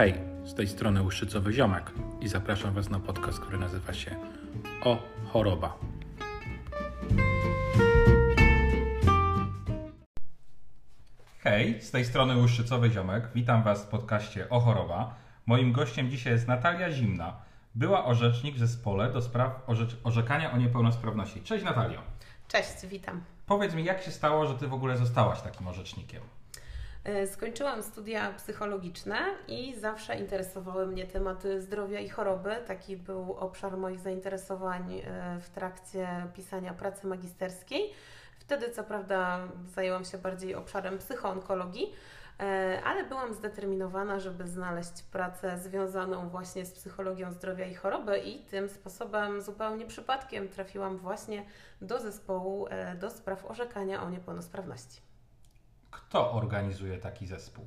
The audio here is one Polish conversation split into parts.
Hej, z tej strony Łuszczycowy Ziomek i zapraszam Was na podcast, który nazywa się O Choroba. Hej, z tej strony Łuszczycowy Ziomek. Witam Was w podcaście O Choroba. Moim gościem dzisiaj jest Natalia Zimna, była orzecznik w zespole do spraw orzecz- orzekania o niepełnosprawności. Cześć Natalio. Cześć, witam. Powiedz mi, jak się stało, że Ty w ogóle zostałaś takim orzecznikiem? E, Skończyłam studia psychologiczne i zawsze interesowały mnie tematy zdrowia i choroby. Taki był obszar moich zainteresowań e, w trakcie pisania pracy magisterskiej. Wtedy, co prawda, zajęłam się bardziej obszarem psychoonkologii, e, ale byłam zdeterminowana, żeby znaleźć pracę związaną właśnie z psychologią zdrowia i choroby, i tym sposobem zupełnie przypadkiem trafiłam właśnie do zespołu do spraw orzekania o niepełnosprawności. Kto organizuje taki zespół?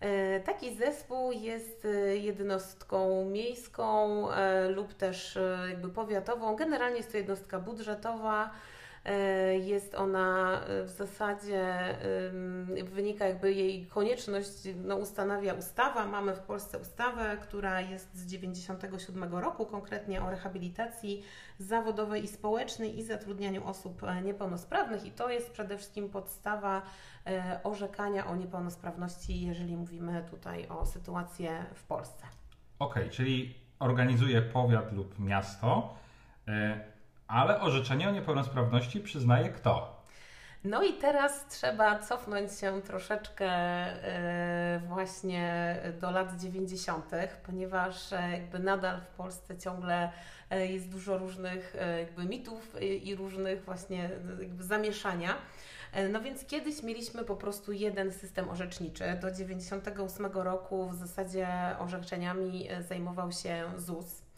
E, Taki zespół jest e, jednostką miejską e, lub też jakby powiatową. Generalnie jest to jednostka budżetowa. E, Jest ona e, w zasadzie, wynika jakby jej konieczność, no ustanawia ustawa. Mamy w Polsce ustawę, która jest z 97 roku, konkretnie o rehabilitacji zawodowej i społecznej i zatrudnianiu osób e, niepełnosprawnych i to jest przede wszystkim podstawa orzekania o niepełnosprawności, jeżeli mówimy tutaj o sytuację w Polsce. Okej, czyli organizuje powiat lub miasto, ale orzeczenie o niepełnosprawności przyznaje kto? No i teraz trzeba cofnąć się troszeczkę e, właśnie do lat 90., ponieważ e, jakby nadal w Polsce ciągle e, jest dużo różnych jakby mitów i różnych właśnie jakby zamieszania. No więc kiedyś mieliśmy po prostu jeden system orzeczniczy. Do 98 roku w zasadzie orzeczeniami zajmował się ZUS.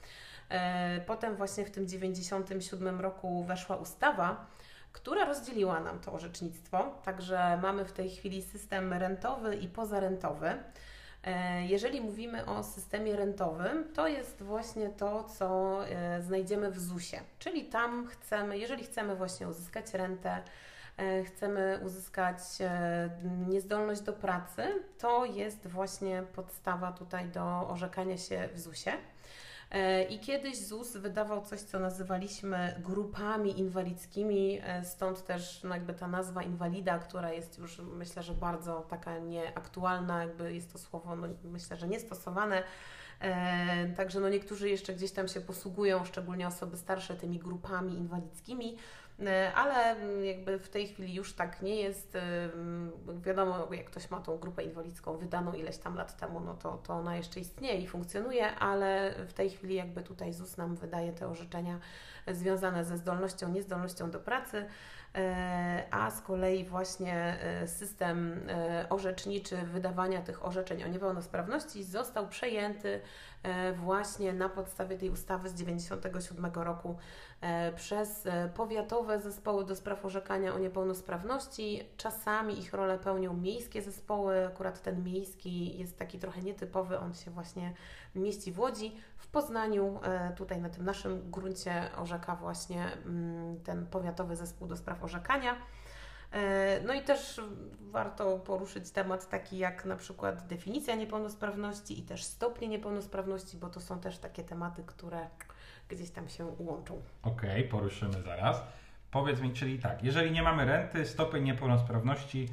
E, Potem właśnie w tym 97 roku weszła ustawa, która rozdzieliła nam to orzecznictwo. Także mamy w tej chwili system rentowy i pozarentowy. E, Jeżeli mówimy o systemie rentowym, to jest właśnie to, co e, znajdziemy w ZUS-ie. Czyli tam chcemy, jeżeli chcemy właśnie uzyskać rentę, chcemy uzyskać niezdolność do pracy, to jest właśnie podstawa tutaj do orzekania się w ZUS-ie. E, I kiedyś ZUS wydawał coś, co nazywaliśmy grupami inwalidzkimi, e, stąd też no jakby ta nazwa inwalida, która jest już myślę, że bardzo taka nieaktualna, jakby jest to słowo no, myślę, że niestosowane. E, Także no niektórzy jeszcze gdzieś tam się posługują, szczególnie osoby starsze, tymi grupami inwalidzkimi, ale mm, jakby w tej chwili już tak nie jest. Ym, Wiadomo, jak ktoś ma tą grupę inwalidzką wydaną ileś tam lat temu, no to, to ona jeszcze istnieje i funkcjonuje, ale w tej chwili jakby tutaj ZUS nam wydaje te orzeczenia związane ze zdolnością, niezdolnością do pracy, e, a z kolei właśnie e, system e, orzeczniczy wydawania tych orzeczeń o niepełnosprawności został przejęty e, właśnie na podstawie tej ustawy z 97 roku e, przez e, powiatowe zespoły do spraw orzekania o niepełnosprawności. Czasami ich rolę pełnią miejskie zespoły, akurat ten miejski jest taki trochę nietypowy, on się właśnie mieści w Łodzi. W Poznaniu, e, tutaj na tym naszym gruncie orzeka właśnie mm, ten powiatowy zespół do spraw orzekania. E, No i też warto poruszyć temat taki jak na przykład definicja niepełnosprawności i też stopnie niepełnosprawności, bo to są też takie tematy, które gdzieś tam się łączą. Okej, poruszymy zaraz. Powiedz mi, czyli tak, jeżeli nie mamy renty, stopień niepełnosprawności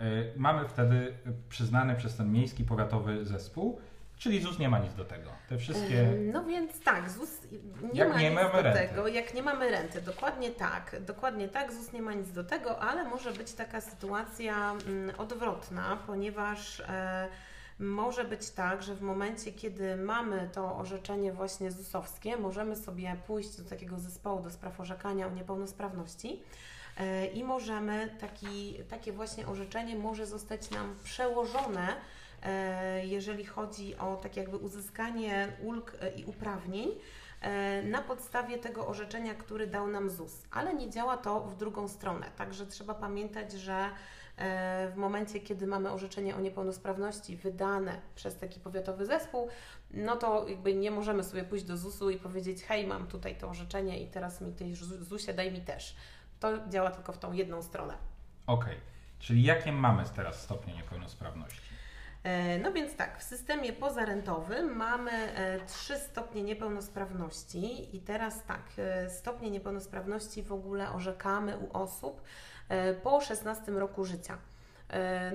y, mamy wtedy przyznany przez ten miejski powiatowy zespół, czyli ZUS nie ma nic do tego. Te wszystkie. No więc tak, ZUS nie Jak ma nie nic do renty. tego, jak nie mamy renty, dokładnie tak, dokładnie tak, ZUS nie ma nic do tego, ale może być taka sytuacja mm, odwrotna, ponieważ e, może być tak, że w momencie, kiedy mamy to orzeczenie właśnie ZUS-owskie, możemy sobie pójść do takiego zespołu do spraw orzekania o niepełnosprawności e, i możemy taki, takie właśnie orzeczenie może zostać nam przełożone e, jeżeli chodzi o tak jakby uzyskanie ulg e, i uprawnień na podstawie tego orzeczenia, który dał nam ZUS. Ale nie działa to w drugą stronę, także trzeba pamiętać, że w momencie, kiedy mamy orzeczenie o niepełnosprawności wydane przez taki powiatowy zespół, no to jakby nie możemy sobie pójść do ZUS-u i powiedzieć, hej, mam tutaj to orzeczenie i teraz mi tej ZUS-ie daj mi też. To działa tylko w tą jedną stronę. Okej, czyli jakie mamy teraz stopnie niepełnosprawności? No więc tak, w systemie pozarentowym mamy trzy stopnie niepełnosprawności i teraz tak, stopnie niepełnosprawności w ogóle orzekamy u osób po 16 roku życia.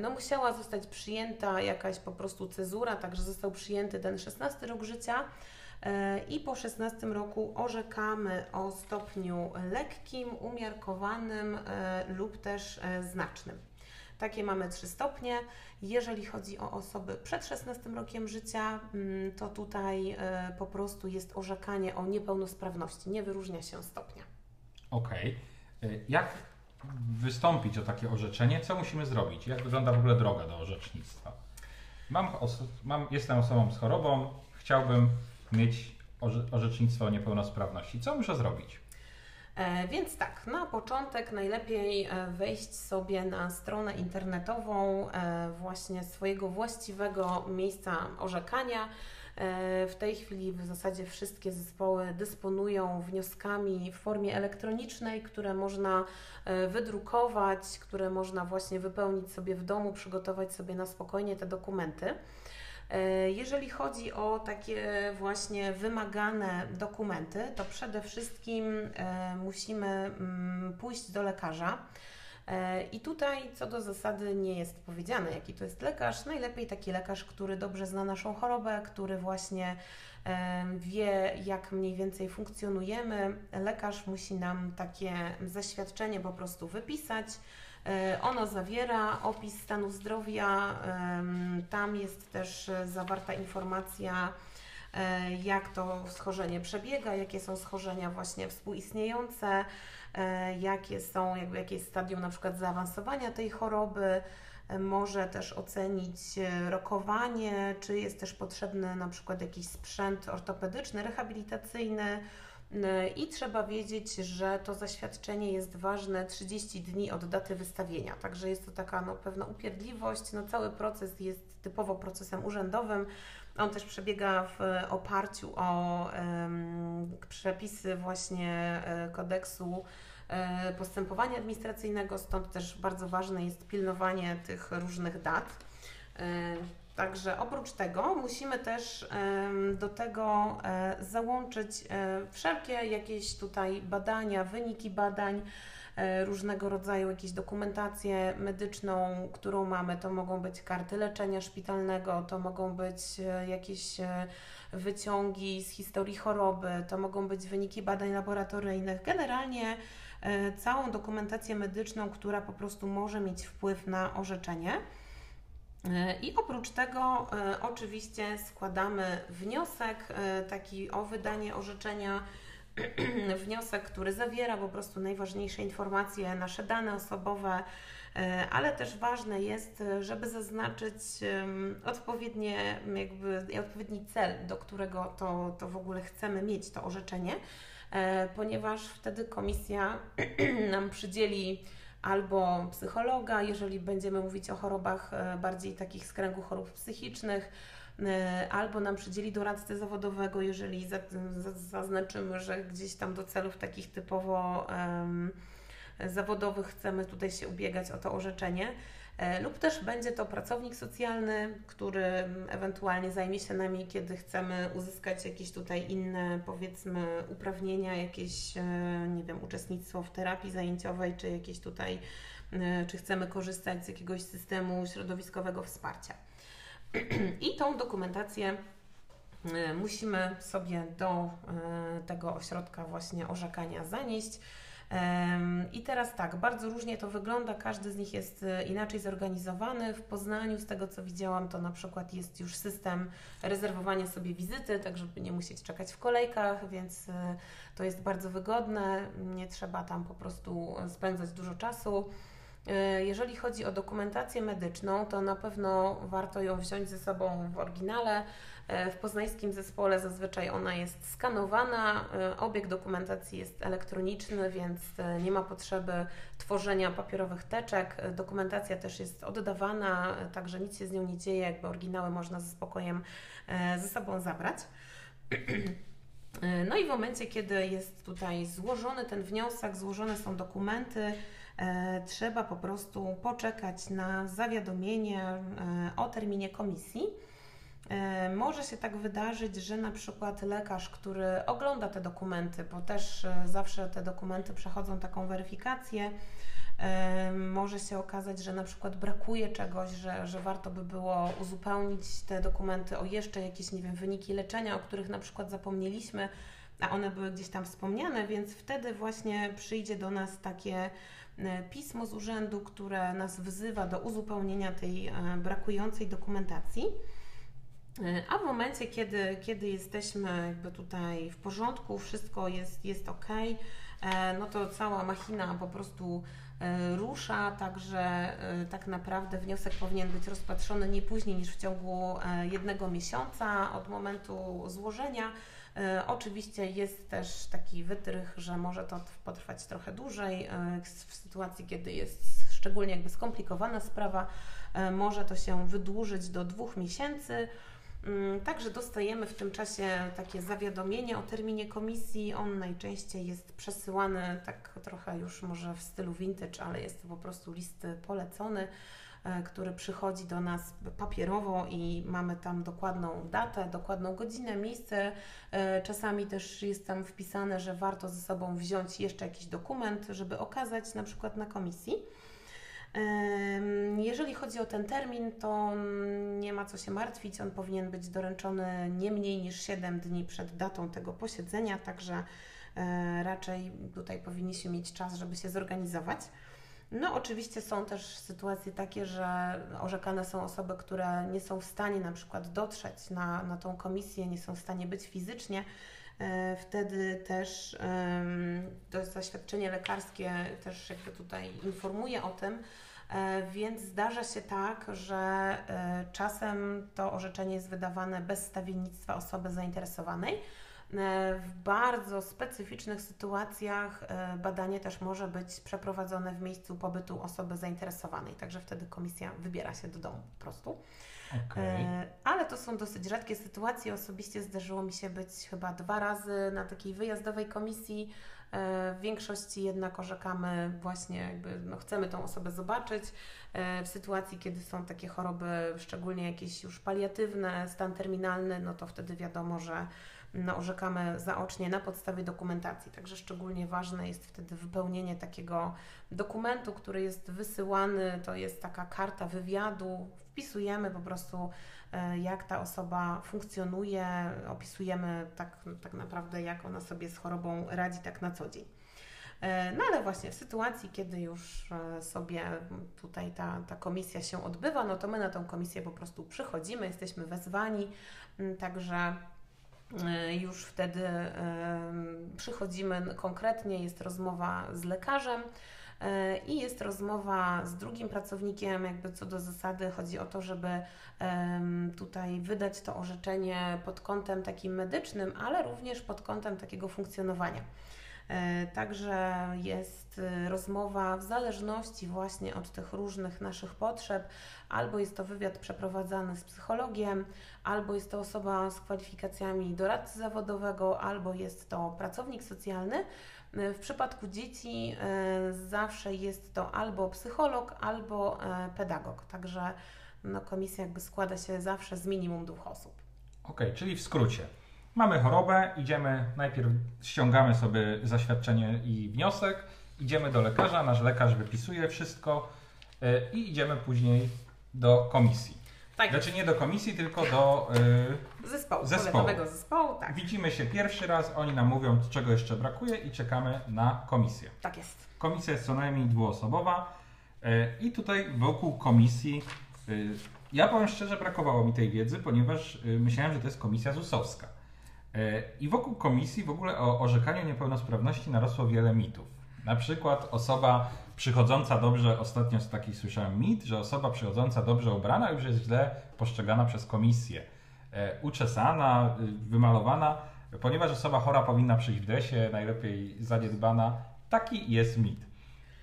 No musiała zostać przyjęta jakaś po prostu cezura, także został przyjęty ten 16 rok życia i po 16 roku orzekamy o stopniu lekkim, umiarkowanym lub też znacznym. Takie mamy trzy stopnie. Jeżeli chodzi o osoby przed 16 rokiem życia, mm, to tutaj e, po prostu jest orzekanie o niepełnosprawności, nie wyróżnia się stopnia. Okej. Okay. E, jak wystąpić o takie orzeczenie? Co musimy zrobić? Jak wygląda w ogóle droga do orzecznictwa? Mam, mam, jestem osobą z chorobą, chciałbym mieć orzecznictwo o niepełnosprawności. Co muszę zrobić? E, więc tak, na początek najlepiej e, wejść sobie na stronę internetową e, właśnie swojego właściwego miejsca orzekania. W tej chwili w zasadzie wszystkie zespoły dysponują wnioskami w formie elektronicznej, które można wydrukować, które można właśnie wypełnić sobie w domu, przygotować sobie na spokojnie te dokumenty. E, jeżeli chodzi o takie właśnie wymagane dokumenty, to przede wszystkim e, musimy mm, pójść do lekarza. E, I tutaj co do zasady nie jest powiedziane, jaki to jest lekarz. Najlepiej taki lekarz, który dobrze zna naszą chorobę, który właśnie wie, jak mniej więcej funkcjonujemy. Lekarz musi nam takie zaświadczenie po prostu wypisać E, ono zawiera opis stanu zdrowia, tam jest też zawarta informacja, e, jak to schorzenie przebiega, jakie są schorzenia właśnie współistniejące, e, jakie są, jakby jakie jest stadium na przykład zaawansowania tej choroby, może też ocenić rokowanie, czy jest też potrzebny na przykład jakiś sprzęt ortopedyczny, rehabilitacyjny, i trzeba wiedzieć, że to zaświadczenie jest ważne 30 dni od daty wystawienia. Także jest to taka no, pewna upierdliwość. No, cały proces jest typowo procesem urzędowym. On też przebiega w oparciu o przepisy właśnie e, kodeksu e, postępowania administracyjnego, stąd też bardzo ważne jest pilnowanie tych różnych dat. E, Także oprócz tego musimy też do tego e, załączyć e, wszelkie jakieś tutaj badania, wyniki badań, e, różnego rodzaju jakieś dokumentację medyczną, którą mamy. To mogą być karty leczenia szpitalnego, to mogą być jakieś wyciągi z historii choroby, to mogą być wyniki badań laboratoryjnych. Generalnie całą dokumentację medyczną, która po prostu może mieć wpływ na orzeczenie. E, I oprócz tego e, oczywiście składamy wniosek e, taki o wydanie orzeczenia, wniosek, który zawiera po prostu najważniejsze informacje, nasze dane osobowe, ale też ważne jest, żeby zaznaczyć odpowiednie, jakby, odpowiedni cel, do którego to, to w ogóle chcemy mieć to orzeczenie, ponieważ wtedy komisja nam przydzieli albo psychologa, jeżeli będziemy mówić o chorobach e, bardziej takich z kręgu chorób psychicznych, e, albo nam przydzieli doradcę zawodowego, jeżeli zaznaczymy, że gdzieś tam do celów takich typowo zawodowych chcemy tutaj się ubiegać o to orzeczenie. E, lub też będzie to pracownik socjalny, który ewentualnie zajmie się nami, kiedy chcemy uzyskać jakieś tutaj inne, powiedzmy, uprawnienia, jakieś, e, nie wiem, uczestnictwo w terapii zajęciowej, czy jakieś tutaj, e, czy chcemy korzystać z jakiegoś systemu środowiskowego wsparcia. I tą dokumentację musimy sobie do tego ośrodka właśnie orzekania zanieść. I teraz tak, bardzo różnie to wygląda, każdy z nich jest e, inaczej zorganizowany. W Poznaniu, z tego co widziałam, to na przykład jest już system rezerwowania sobie wizyty, tak żeby nie musieć czekać w kolejkach, więc to jest bardzo wygodne, nie trzeba tam po prostu spędzać dużo czasu. E, jeżeli chodzi o dokumentację medyczną, to na pewno warto ją wziąć ze sobą w oryginale. E, w poznańskim zespole zazwyczaj ona jest skanowana, e, obieg dokumentacji jest elektroniczny, więc nie ma potrzeby tworzenia papierowych teczek. Dokumentacja też jest oddawana, także nic się z nią nie dzieje, jakby oryginały można ze spokojem ze sobą zabrać. No i w momencie, kiedy jest tutaj złożony ten wniosek, złożone są dokumenty, trzeba po prostu poczekać na zawiadomienie o terminie komisji. Może się tak wydarzyć, że na przykład lekarz, który ogląda te dokumenty, bo też zawsze te dokumenty przechodzą taką weryfikację, może się okazać, że na przykład brakuje czegoś, że, że warto by było uzupełnić te dokumenty o jeszcze jakieś, nie wiem, wyniki leczenia, o których na przykład zapomnieliśmy, a one były gdzieś tam wspomniane, więc wtedy właśnie przyjdzie do nas takie e, pismo z urzędu, które nas wzywa do uzupełnienia tej e, brakującej dokumentacji. E, a w momencie, kiedy, kiedy jesteśmy jakby tutaj w porządku, wszystko jest, jest ok, no to cała machina po prostu rusza, także tak naprawdę wniosek powinien być rozpatrzony nie później niż w ciągu jednego miesiąca od momentu złożenia. Oczywiście jest też taki wytrych, że może to potrwać trochę dłużej. W sytuacji, kiedy jest szczególnie jakby skomplikowana sprawa, może to się wydłużyć do dwóch miesięcy. Mm, także dostajemy w tym czasie takie zawiadomienie o terminie komisji. On najczęściej jest przesyłany tak trochę już może w stylu vintage, ale jest to po prostu list polecony, e, który przychodzi do nas papierowo i mamy tam dokładną datę, dokładną godzinę, miejsce. E, czasami też jest tam wpisane, że warto ze sobą wziąć jeszcze jakiś dokument, żeby okazać na przykład na komisji. Jeżeli chodzi o ten termin, to nie ma co się martwić. On powinien być doręczony nie mniej niż 7 dni przed datą tego posiedzenia, także e, raczej tutaj powinniśmy mieć czas, żeby się zorganizować. No, oczywiście są też sytuacje takie, że orzekane są osoby, które nie są w stanie na przykład dotrzeć na, na tą komisję, nie są w stanie być fizycznie. E, wtedy też to zaświadczenie lekarskie też jakby tutaj informuje o tym, E, więc zdarza się tak, że e, czasem to orzeczenie jest wydawane bez stawiennictwa osoby zainteresowanej. E, w bardzo specyficznych sytuacjach badanie też może być przeprowadzone w miejscu pobytu osoby zainteresowanej, także wtedy komisja wybiera się do domu po prostu. Okay. Ale to są dosyć rzadkie sytuacje. Osobiście zdarzyło mi się być chyba dwa razy na takiej wyjazdowej komisji E, w większości jednak orzekamy właśnie, jakby no chcemy tą osobę zobaczyć. E, w sytuacji, kiedy są takie choroby, szczególnie jakieś już paliatywne, stan terminalny, no to wtedy wiadomo, że no, orzekamy zaocznie na podstawie dokumentacji. Także szczególnie ważne jest wtedy wypełnienie takiego dokumentu, który jest wysyłany. To jest taka karta wywiadu. Wpisujemy po prostu E, jak ta osoba funkcjonuje, opisujemy tak, tak naprawdę, jak ona sobie z chorobą radzi tak na co dzień. E, no ale właśnie w sytuacji, kiedy już e, sobie tutaj ta, ta komisja się odbywa, no to my na tą komisję po prostu przychodzimy, jesteśmy wezwani, także już wtedy przychodzimy konkretnie, jest rozmowa z lekarzem, i jest rozmowa z drugim pracownikiem, jakby co do zasady chodzi o to, żeby tutaj wydać to orzeczenie pod kątem takim medycznym, ale również pod kątem takiego funkcjonowania. E, także jest e, rozmowa w zależności właśnie od tych różnych naszych potrzeb, albo jest to wywiad przeprowadzany z psychologiem, albo jest to osoba z kwalifikacjami doradcy zawodowego, albo jest to pracownik socjalny. E, w przypadku dzieci zawsze jest to albo psycholog, albo pedagog. Także no, komisja jakby składa się zawsze z minimum dwóch osób. Okej, okay, czyli w skrócie. Mamy chorobę, idziemy, najpierw ściągamy sobie zaświadczenie i wniosek, idziemy do lekarza, nasz lekarz wypisuje wszystko yy, i idziemy później do komisji. Tak. Znaczy nie do komisji, tylko do yy, zespołu, zespołu. zespołu. Tak. Widzimy się pierwszy raz, oni nam mówią, czego jeszcze brakuje i czekamy na komisję. Tak jest. Komisja jest co najmniej dwuosobowa yy, i tutaj wokół komisji ja powiem szczerze, brakowało mi tej wiedzy, ponieważ myślałem, że to jest komisja ZUS-owska. Y, I wokół komisji w ogóle o orzekaniu niepełnosprawności narosło wiele mitów. Na przykład osoba przychodząca dobrze, ostatnio z takich słyszałem mit, że osoba przychodząca dobrze ubrana już jest źle postrzegana przez komisję. Uczesana, wymalowana, ponieważ osoba chora powinna przyjść w dresie, najlepiej zaniedbana. Taki jest mit.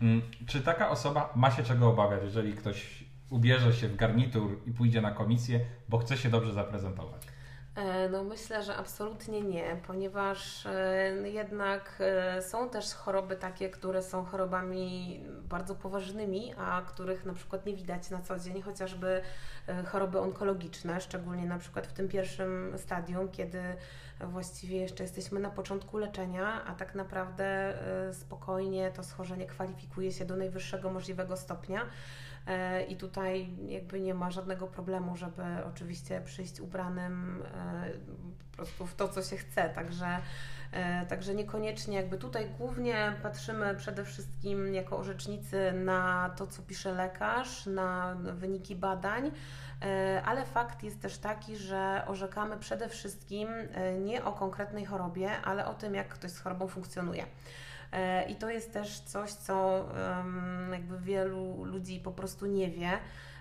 Mm, czy taka osoba ma się czego obawiać, jeżeli ktoś ubierze się w garnitur i pójdzie na komisję, bo chce się dobrze zaprezentować. E, no myślę, że absolutnie nie, ponieważ e, jednak e, są też choroby takie, które są chorobami bardzo poważnymi, a których na przykład nie widać na co dzień, chociażby choroby onkologiczne, szczególnie na przykład w tym pierwszym stadium, kiedy właściwie jeszcze jesteśmy na początku leczenia, a tak naprawdę spokojnie to schorzenie kwalifikuje się do najwyższego możliwego stopnia. E, i tutaj jakby nie ma żadnego problemu, żeby oczywiście przyjść ubranym e, po prostu w to, co się chce, także e, Także niekoniecznie jakby tutaj głównie patrzymy przede wszystkim jako orzecznicy na to, co pisze lekarz, na wyniki badań, ale fakt jest też taki, że orzekamy przede wszystkim nie o konkretnej chorobie, ale o tym, jak ktoś z chorobą funkcjonuje. E, I to jest też coś, co jakby wielu ludzi po prostu nie wie.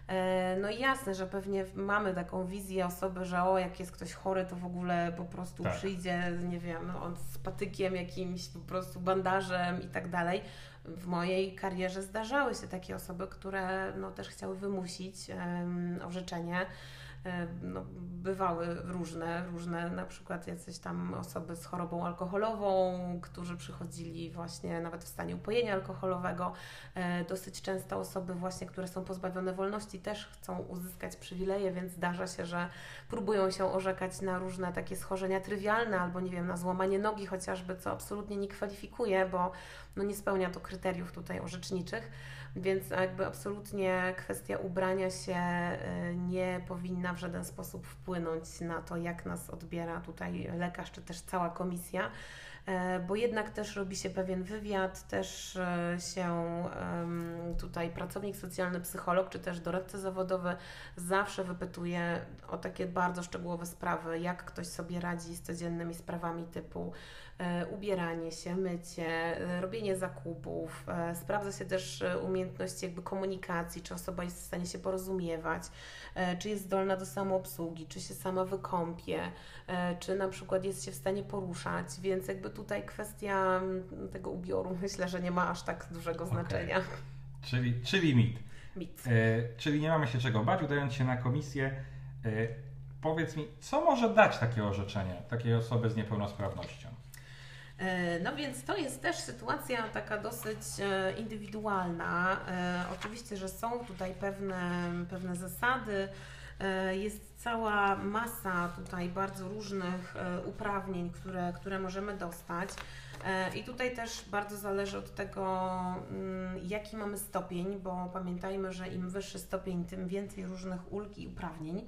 E, no i jasne, że pewnie mamy taką wizję osoby, że o, jak jest ktoś chory, to w ogóle po prostu tak. przyjdzie, nie wiem, on z patykiem jakimś, po prostu bandażem i tak dalej. W mojej karierze zdarzały się takie osoby, które no, też chciały wymusić um, orzeczenie. E, no, bywały różne, różne, na przykład jacyś tam osoby z chorobą alkoholową, którzy przychodzili właśnie nawet w stanie upojenia alkoholowego. E, dosyć często osoby właśnie, które są pozbawione wolności też chcą uzyskać przywileje, więc zdarza się, że próbują się orzekać na różne takie schorzenia trywialne albo nie wiem, na złamanie nogi chociażby, co absolutnie nie kwalifikuje, bo no, nie spełnia to kryteriów tutaj orzeczniczych. Więc jakby absolutnie kwestia ubrania się y, nie powinna w żaden sposób wpłynąć na to, jak nas odbiera tutaj lekarz czy też cała komisja e, bo jednak też robi się pewien wywiad, też e, się tutaj pracownik socjalny, psycholog czy też doradca zawodowy zawsze wypytuje o takie bardzo szczegółowe sprawy, jak ktoś sobie radzi z codziennymi sprawami typu E, ubieranie się, mycie, e, robienie zakupów. E, sprawdza się też umiejętności jakby komunikacji, czy osoba jest w stanie się porozumiewać, czy jest zdolna do samoobsługi, czy się sama wykąpie, czy na przykład jest się w stanie poruszać, więc jakby tutaj kwestia tego ubioru myślę, że nie ma aż tak dużego okay. znaczenia. Czyli, czyli mit. Mit. E, czyli nie mamy się czego bać, udając się na komisję. E, powiedz mi, co może dać takie orzeczenie takiej osoby z niepełnosprawnością? E, no więc to jest też sytuacja taka dosyć e, indywidualna. E, oczywiście, że są tutaj pewne, pewne zasady. Jest cała masa tutaj bardzo różnych uprawnień, które, które możemy dostać. I tutaj też bardzo zależy od tego, mm, jaki mamy stopień, bo pamiętajmy, że im wyższy stopień, tym więcej różnych ulg i uprawnień.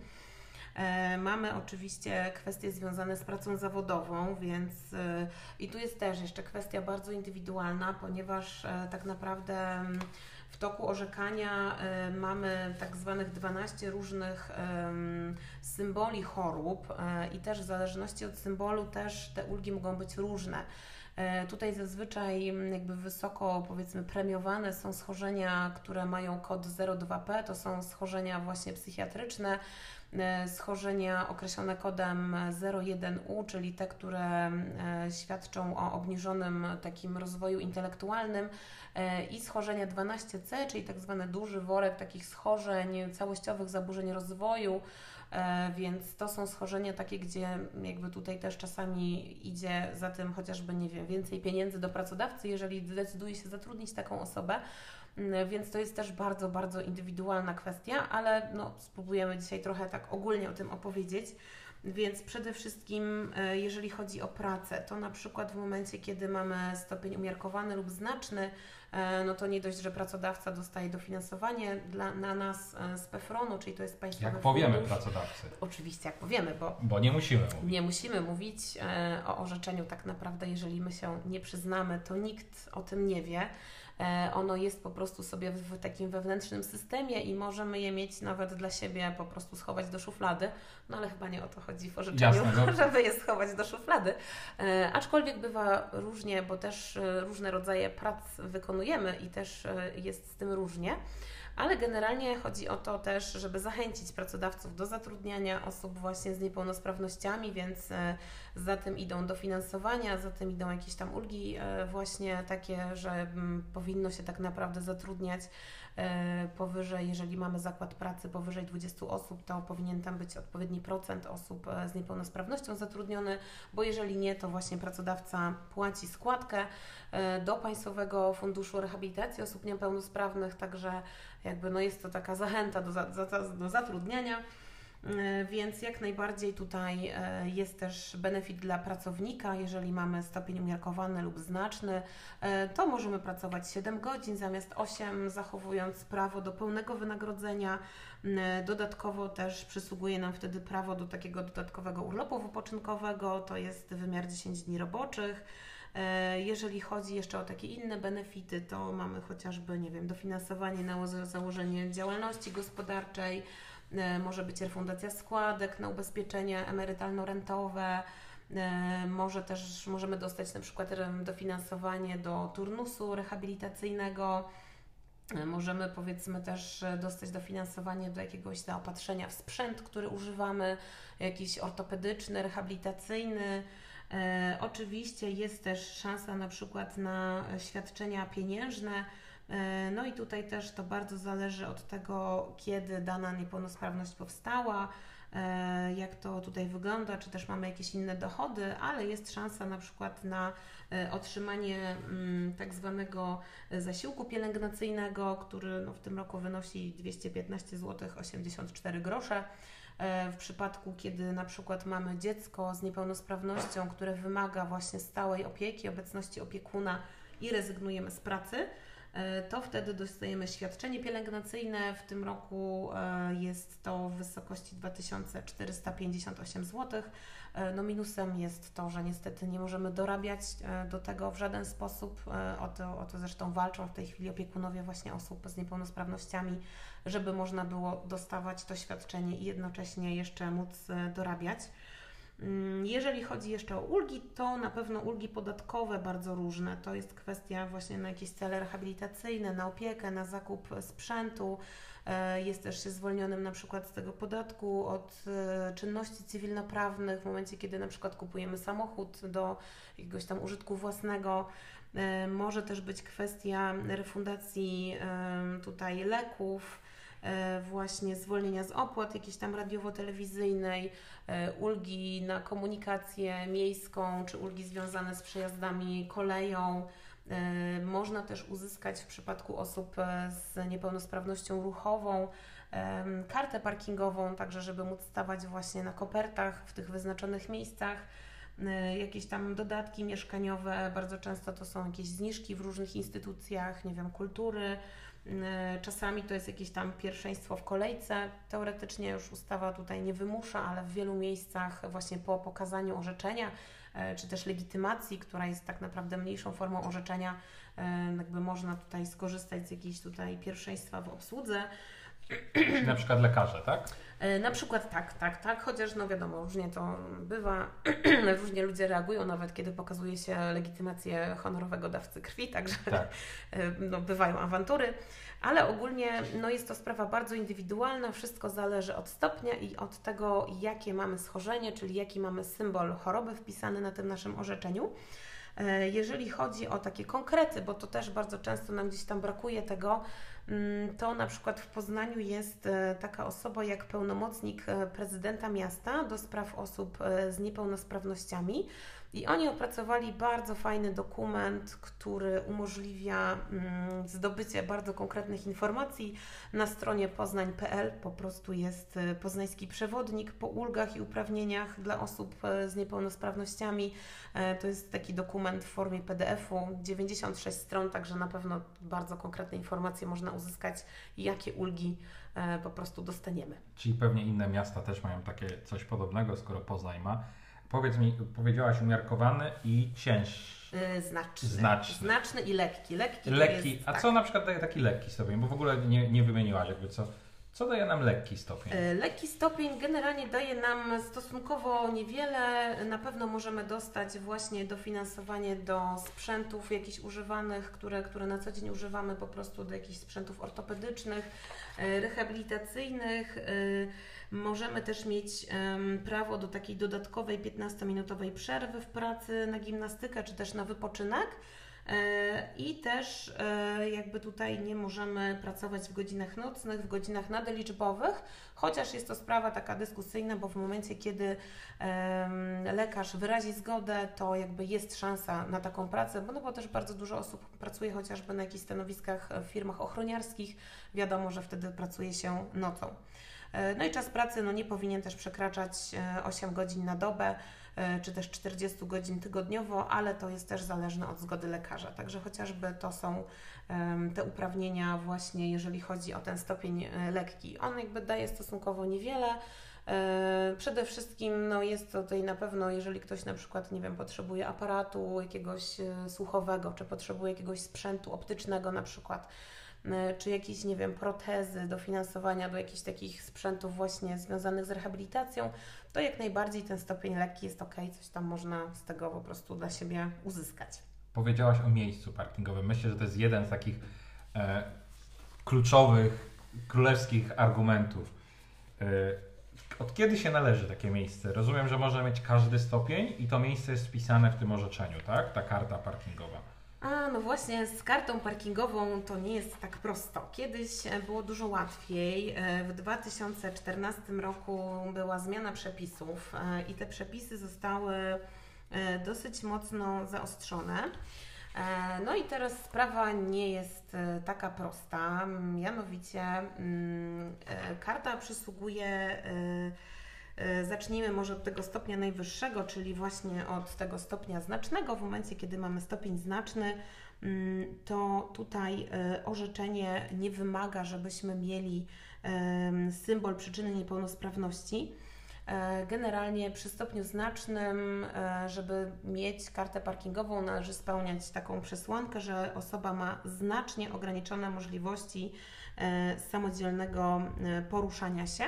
E, mamy oczywiście kwestie związane z pracą zawodową, więc e, i tu jest też jeszcze kwestia bardzo indywidualna, ponieważ e, tak naprawdę w toku orzekania mamy tak zwanych 12 różnych symboli chorób i też w zależności od symbolu też te ulgi mogą być różne. Tutaj zazwyczaj jakby wysoko powiedzmy premiowane są schorzenia, które mają kod 02P, to są schorzenia właśnie psychiatryczne, schorzenia określone kodem 01U, czyli te, które e, świadczą o obniżonym takim rozwoju intelektualnym e, i schorzenia 12C, czyli tak zwany duży worek takich schorzeń, całościowych zaburzeń rozwoju, więc to są schorzenia takie, gdzie jakby tutaj też czasami idzie za tym chociażby, nie wiem, więcej pieniędzy do pracodawcy, jeżeli decyduje się zatrudnić taką osobę, więc to jest też bardzo, bardzo indywidualna kwestia, ale no, spróbujemy dzisiaj trochę tak ogólnie o tym opowiedzieć. Więc przede wszystkim, e, jeżeli chodzi o pracę, to na przykład w momencie, kiedy mamy stopień umiarkowany lub znaczny, e, no to nie dość, że pracodawca dostaje dofinansowanie dla, na nas e, z PFRON-u, czyli to jest państwowy Jak powiemy fundusz. pracodawcy. Oczywiście, jak powiemy, bo, bo nie musimy mówić. Nie musimy mówić o orzeczeniu tak naprawdę, jeżeli my się nie przyznamy, to nikt o tym nie wie. E, ono jest po prostu sobie w takim wewnętrznym systemie i możemy je mieć nawet dla siebie po prostu schować do szuflady, no ale chyba nie o to chodzi w orzeczeniu, Jasne, no. żeby je schować do szuflady. E, aczkolwiek bywa różnie, bo też e, różne rodzaje prac wykonujemy i też jest z tym różnie ale generalnie chodzi o to też, żeby zachęcić pracodawców do zatrudniania osób właśnie z niepełnosprawnościami, więc e, za tym idą dofinansowania, za tym idą jakieś tam ulgi e, właśnie takie, że mm, powinno się tak naprawdę zatrudniać powyżej, jeżeli mamy zakład pracy powyżej 20 osób, to powinien tam być odpowiedni procent osób e, z niepełnosprawnością zatrudniony, bo jeżeli nie, to właśnie pracodawca płaci składkę do Państwowego Funduszu Rehabilitacji Osób Niepełnosprawnych, także jakby no jest to taka zachęta do, za, do zatrudniania. E, więc jak najbardziej tutaj e, jest też benefit dla pracownika. Jeżeli mamy stopień umiarkowany lub znaczny, e, to możemy pracować 7 godzin zamiast 8, zachowując prawo do pełnego wynagrodzenia. Dodatkowo też przysługuje nam wtedy prawo do takiego dodatkowego urlopu wypoczynkowego, to jest wymiar 10 dni roboczych. Jeżeli chodzi jeszcze o takie inne benefity, to mamy chociażby, nie wiem, dofinansowanie na założenie działalności gospodarczej, może być refundacja składek na ubezpieczenia emerytalno-rentowe, e, może też możemy dostać na przykład dofinansowanie do turnusu rehabilitacyjnego. E, możemy powiedzmy też dostać dofinansowanie do jakiegoś zaopatrzenia w sprzęt, który używamy, jakiś ortopedyczny, rehabilitacyjny. E, oczywiście jest też szansa na przykład na świadczenia pieniężne, E, no i tutaj też to bardzo zależy od tego, kiedy dana niepełnosprawność powstała, e, jak to tutaj wygląda, czy też mamy jakieś inne dochody, ale jest szansa na przykład na e, otrzymanie mm, tak zwanego zasiłku pielęgnacyjnego, który no w tym roku wynosi 215 zł 84 grosze. W przypadku, kiedy na przykład mamy dziecko z niepełnosprawnością, które wymaga właśnie stałej opieki, obecności opiekuna i rezygnujemy z pracy, E, to wtedy dostajemy świadczenie pielęgnacyjne. W tym roku e, jest to w wysokości 2458 zł. E, no minusem jest to, że niestety nie możemy dorabiać do tego w żaden sposób. O to, o to zresztą walczą w tej chwili opiekunowie właśnie osób z niepełnosprawnościami, żeby można było dostawać to świadczenie i jednocześnie jeszcze móc dorabiać. Mm, jeżeli chodzi jeszcze o ulgi, to na pewno ulgi podatkowe bardzo różne. To jest kwestia właśnie na jakieś cele rehabilitacyjne, na opiekę, na zakup sprzętu. E, jest też się zwolnionym na przykład z tego podatku od e, czynności cywilnoprawnych w momencie, kiedy na przykład kupujemy samochód do jakiegoś tam użytku własnego. E, może też być kwestia refundacji tutaj leków właśnie zwolnienia z opłat jakiejś tam radiowo-telewizyjnej, e, ulgi na komunikację miejską, czy ulgi związane z przejazdami koleją. E, można też uzyskać w przypadku osób z niepełnosprawnością ruchową kartę parkingową, także żeby móc stawać właśnie na kopertach w tych wyznaczonych miejscach jakieś tam dodatki mieszkaniowe, bardzo często to są jakieś zniżki w różnych instytucjach, nie wiem, kultury, E, czasami to jest jakieś tam pierwszeństwo w kolejce. Teoretycznie już ustawa tutaj nie wymusza, ale w wielu miejscach właśnie po pokazaniu orzeczenia e, czy też legitymacji, która jest tak naprawdę mniejszą formą orzeczenia, e, jakby można tutaj skorzystać z jakiejś tutaj pierwszeństwa w obsłudze. Na przykład lekarze, tak? Na przykład tak, tak, tak, chociaż no wiadomo, różnie to bywa, różnie ludzie reagują, nawet kiedy pokazuje się legitymację honorowego dawcy krwi, także tak. no, bywają awantury, ale ogólnie no, jest to sprawa bardzo indywidualna, wszystko zależy od stopnia i od tego, jakie mamy schorzenie, czyli jaki mamy symbol choroby wpisany na tym naszym orzeczeniu. E, jeżeli chodzi o takie konkrety, bo to też bardzo często nam gdzieś tam brakuje tego, to na przykład w Poznaniu jest e, taka osoba jak pełnomocnik e, prezydenta miasta do spraw osób z niepełnosprawnościami. I oni opracowali bardzo fajny dokument, który umożliwia mm, zdobycie bardzo konkretnych informacji. Na stronie poznań.pl po prostu jest e, poznański przewodnik po ulgach i uprawnieniach dla osób e, z niepełnosprawnościami. E, to jest taki dokument w formie PDF-u, 96 stron, także na pewno bardzo konkretne informacje można uzyskać, jakie ulgi po prostu dostaniemy. Czyli pewnie inne miasta też mają takie coś podobnego, skoro Poznań ma. Powiedz mi, powiedziałaś umiarkowany i cięższy. Yy, znaczny. znaczny. Znaczny i lekki. Lekki, lekki. Jest, A tak. co na przykład daje taki lekki stopień? Bo w ogóle nie, nie wymieniłaś jakby co. Co daje nam lekki stopień? Yy, lekki stopień generalnie daje nam stosunkowo niewiele. Na pewno możemy dostać właśnie dofinansowanie do sprzętów jakichś używanych, które, które na co dzień używamy po prostu do jakichś sprzętów ortopedycznych, yy, rehabilitacyjnych. Możemy też mieć prawo do takiej dodatkowej 15-minutowej przerwy w pracy na gimnastykę czy też na wypoczynek. I też jakby tutaj nie możemy pracować w godzinach nocnych, w godzinach nadliczbowych, chociaż jest to sprawa taka dyskusyjna, bo w momencie, kiedy lekarz wyrazi zgodę, to jakby jest szansa na taką pracę, bo, no bo też bardzo dużo osób pracuje chociażby na jakichś stanowiskach w firmach ochroniarskich. Wiadomo, że wtedy pracuje się nocą. E, no i czas pracy no, nie powinien też przekraczać 8 e, godzin na dobę, e, czy też 40 godzin tygodniowo, ale to jest też zależne od zgody lekarza. Także chociażby to są te uprawnienia właśnie, jeżeli chodzi o ten stopień lekki. On jakby daje stosunkowo niewiele, Przede wszystkim no, jest tutaj na pewno, jeżeli ktoś na przykład, nie wiem, potrzebuje aparatu jakiegoś słuchowego, czy potrzebuje jakiegoś sprzętu optycznego na przykład, czy jakieś, nie wiem, protezy, dofinansowania do jakichś takich sprzętów właśnie związanych z rehabilitacją, to jak najbardziej ten stopień lekki jest ok, coś tam można z tego po prostu dla siebie uzyskać. Powiedziałaś o miejscu parkingowym. Myślę, że to jest jeden z takich e, kluczowych, królewskich argumentów. E, od kiedy się należy takie miejsce? Rozumiem, że może mieć każdy stopień i to miejsce jest wpisane w tym orzeczeniu, tak? Ta karta parkingowa. A, no właśnie, z kartą parkingową to nie jest tak prosto. Kiedyś e, było dużo łatwiej. E, w 2014 roku była zmiana przepisów e, i te przepisy zostały dosyć mocno zaostrzone. No i teraz sprawa nie jest taka prosta. Mianowicie mm, karta przysługuje zacznijmy może od tego stopnia najwyższego, czyli właśnie od tego stopnia znacznego. W momencie, kiedy mamy stopień znaczny, mm, to tutaj e, orzeczenie nie wymaga, żebyśmy mieli symbol przyczyny niepełnosprawności. E, generalnie przy stopniu znacznym, żeby mieć kartę parkingową, należy spełniać taką przesłankę, że osoba ma znacznie ograniczone możliwości samodzielnego poruszania się.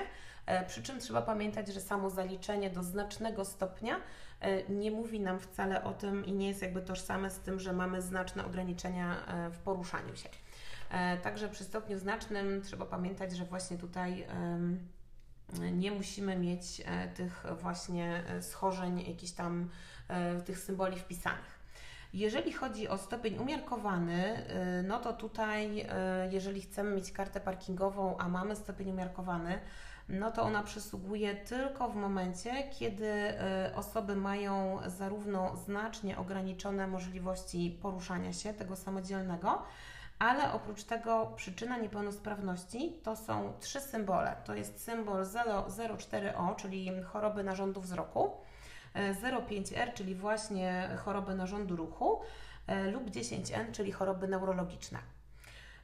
E, przy czym trzeba pamiętać, że samo zaliczenie do znacznego stopnia e, nie mówi nam wcale o tym i nie jest jakby tożsame z tym, że mamy znaczne ograniczenia e, w poruszaniu się. Także przy stopniu znacznym trzeba pamiętać, że właśnie tutaj nie musimy mieć tych właśnie schorzeń, jakichś tam tych symboli wpisanych. Jeżeli chodzi o stopień umiarkowany, no to tutaj, jeżeli chcemy mieć kartę parkingową, a mamy stopień umiarkowany, no to ona przysługuje tylko w momencie, kiedy y, osoby mają zarówno znacznie ograniczone możliwości poruszania się, tego samodzielnego, ale oprócz tego przyczyna niepełnosprawności to są trzy symbole. To jest symbol 0,4O, czyli choroby narządu wzroku, 0,5R, y, czyli właśnie choroby narządu ruchu y, lub 10N, czyli choroby neurologiczne.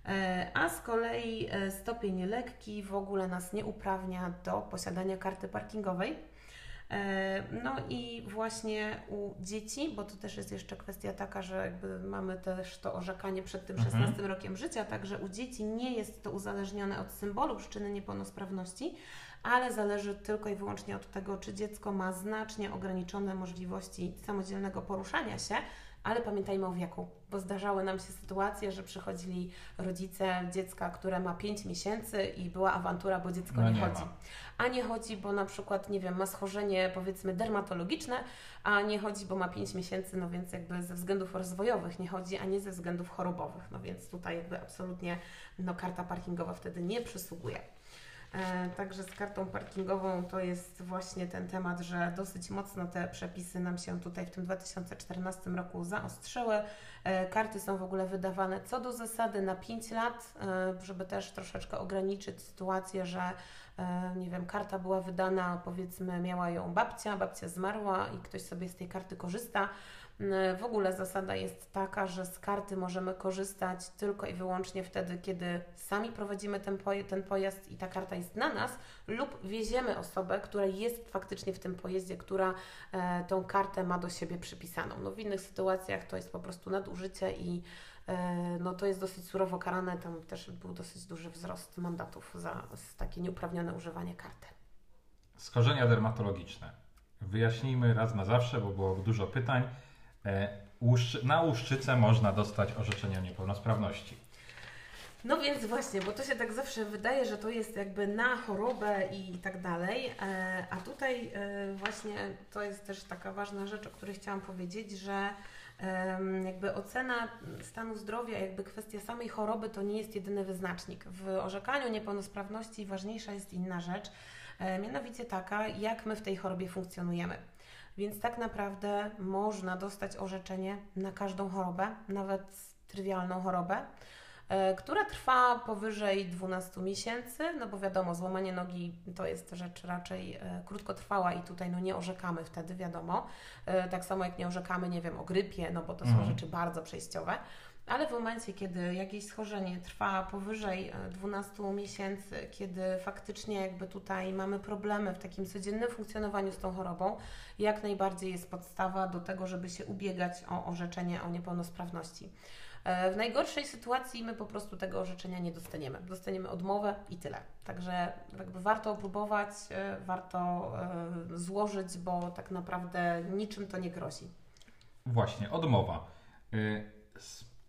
E, a z kolei e, stopień lekki w ogóle nas nie uprawnia do posiadania karty parkingowej. E, no i właśnie u dzieci, bo to też jest jeszcze kwestia taka, że mamy też to orzekanie przed tym 16 mhm. rokiem życia, także u dzieci nie jest to uzależnione od symbolu przyczyny niepełnosprawności, ale zależy tylko i wyłącznie od tego, czy dziecko ma znacznie ograniczone możliwości samodzielnego poruszania się, ale pamiętajmy o wieku, bo zdarzały nam się sytuacje, że przychodzili rodzice dziecka, które ma 5 miesięcy i była awantura, bo dziecko no nie, nie, chodzi. Ma. A nie chodzi, bo na przykład, nie wiem, ma schorzenie powiedzmy dermatologiczne, a nie chodzi, bo ma 5 miesięcy, no więc jakby ze względów rozwojowych nie chodzi, a nie ze względów chorobowych. No więc tutaj jakby absolutnie no, karta parkingowa wtedy nie przysługuje. E, także z kartą parkingową to jest właśnie ten temat, że dosyć mocno te przepisy nam się tutaj w tym 2014 roku zaostrzyły. E, karty są w ogóle wydawane co do zasady na 5 lat, e, żeby też troszeczkę ograniczyć sytuację, że nie wiem, karta była wydana, powiedzmy, miała ją babcia, babcia zmarła i ktoś sobie z tej karty korzysta w ogóle zasada jest taka, że z karty możemy korzystać tylko i wyłącznie wtedy, kiedy sami prowadzimy ten, ten pojazd i ta karta jest na nas, lub wieziemy osobę, która jest faktycznie w tym pojeździe, która e, tą kartę ma do siebie przypisaną. No, w innych sytuacjach to jest po prostu nadużycie i e, no, to jest dosyć surowo karane. Tam też był dosyć duży wzrost mandatów za takie nieuprawnione używanie karty. Skorzenia dermatologiczne. Wyjaśnijmy raz na zawsze, bo było dużo pytań. E, na łuszczycę można dostać orzeczenie o niepełnosprawności. No więc właśnie, bo to się tak zawsze wydaje, że to jest jakby na chorobę i tak dalej, e, a tutaj e, właśnie to jest też taka ważna rzecz, o której chciałam powiedzieć, że jakby ocena stanu zdrowia, jakby kwestia samej choroby to nie jest jedyny wyznacznik. W orzekaniu niepełnosprawności ważniejsza jest inna rzecz, mianowicie taka, jak my w tej chorobie funkcjonujemy. Więc tak naprawdę można dostać orzeczenie na każdą chorobę, nawet trywialną chorobę. E, która trwa powyżej 12 miesięcy, no bo wiadomo, złamanie nogi to jest rzecz raczej e, krótkotrwała i tutaj no nie orzekamy wtedy, wiadomo. E, tak samo jak nie orzekamy, nie wiem, o grypie, no bo to mhm. są rzeczy bardzo przejściowe. Ale w momencie, kiedy jakieś schorzenie trwa powyżej 12 miesięcy, kiedy faktycznie jakby tutaj mamy problemy w takim codziennym funkcjonowaniu z tą chorobą, jak najbardziej jest podstawa do tego, żeby się ubiegać o orzeczenie o niepełnosprawności. E, w najgorszej sytuacji my po prostu tego orzeczenia nie dostaniemy. Dostaniemy odmowę i tyle. Także jakby warto próbować, e, warto e, złożyć, bo tak naprawdę niczym to nie grozi. Właśnie, odmowa.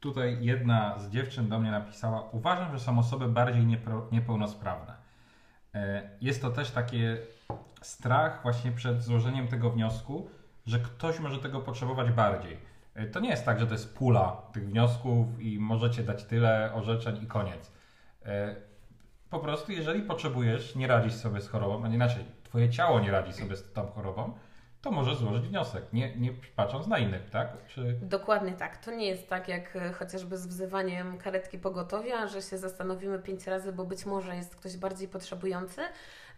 Tutaj jedna z dziewczyn do mnie napisała: Uważam, że są osoby bardziej niepełnosprawne. Jest to też takie strach właśnie przed złożeniem tego wniosku, że ktoś może tego potrzebować bardziej. E, to nie jest tak, że to jest pula tych wniosków i możecie dać tyle orzeczeń i koniec. E, po prostu, jeżeli potrzebujesz, nie radzisz sobie z chorobą, a inaczej, twoje ciało nie radzi sobie z tą chorobą, to możesz złożyć wniosek, nie, nie patrząc na innych, tak? Czy... Dokładnie tak. To nie jest tak jak e, chociażby z wzywaniem karetki pogotowia, że się zastanowimy pięć razy, bo być może jest ktoś bardziej potrzebujący.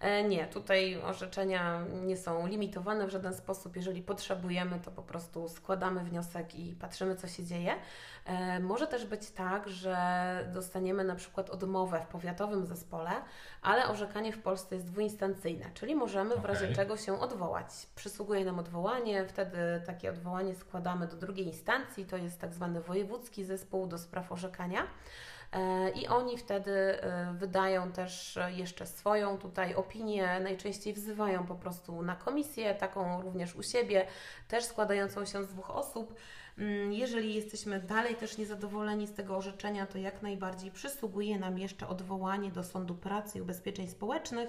E, nie, tutaj orzeczenia nie są limitowane w żaden sposób. Jeżeli potrzebujemy, to po prostu składamy wniosek i patrzymy, co się dzieje. E, może też być tak, że dostaniemy na przykład odmowę w powiatowym zespole, ale orzekanie w Polsce jest dwuinstancyjne, czyli możemy w razie czego się odwołać. Przysługuje nam odwołanie, wtedy takie odwołanie składamy do drugiej instancji, to jest tak zwany wojewódzki zespół do spraw orzekania. E, I oni wtedy e, wydają też jeszcze swoją tutaj opinię, najczęściej wzywają po prostu na komisję, taką również u siebie, też składającą się z dwóch osób. Mm, jeżeli jesteśmy dalej też niezadowoleni z tego orzeczenia, to jak najbardziej przysługuje nam jeszcze odwołanie do Sądu Pracy i Ubezpieczeń Społecznych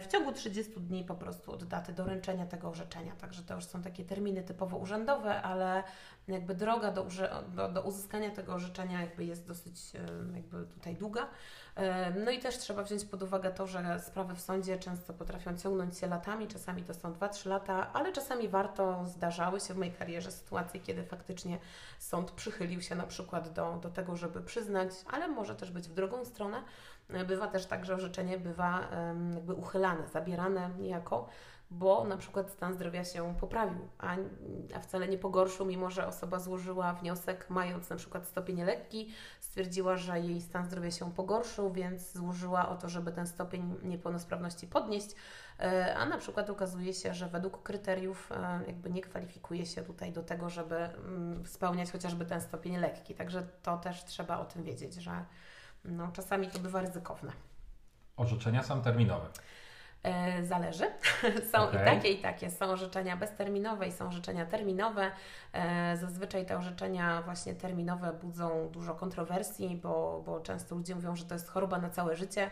w ciągu 30 dni po prostu od daty doręczenia tego orzeczenia. Także to już są takie terminy typowo urzędowe, ale jakby droga do, do, do uzyskania tego orzeczenia jakby jest dosyć jakby tutaj długa. No i też trzeba wziąć pod uwagę to, że sprawy w sądzie często potrafią ciągnąć się latami, czasami to są 2-3 lata, ale czasami warto, zdarzały się w mojej karierze sytuacje, kiedy faktycznie sąd przychylił się na przykład do, do tego, żeby przyznać, ale może też być w drugą stronę. Bywa też tak, że orzeczenie bywa jakby uchylane, zabierane niejako bo na przykład stan zdrowia się poprawił, a, a wcale nie pogorszył, mimo że osoba złożyła wniosek mając na przykład stopień lekki, stwierdziła, że jej stan zdrowia się pogorszył, więc złożyła o to, żeby ten stopień niepełnosprawności podnieść, e, a na przykład okazuje się, że według kryteriów e, jakby nie kwalifikuje się tutaj do tego, żeby mm, spełniać chociażby ten stopień lekki. Także to też trzeba o tym wiedzieć, że no, czasami to bywa ryzykowne. Orzeczenia są terminowe. E, zależy. Są okay. i takie, i takie. Są orzeczenia bezterminowe i są orzeczenia terminowe. E, zazwyczaj te orzeczenia właśnie terminowe budzą dużo kontrowersji, bo, bo często ludzie mówią, że to jest choroba na całe życie.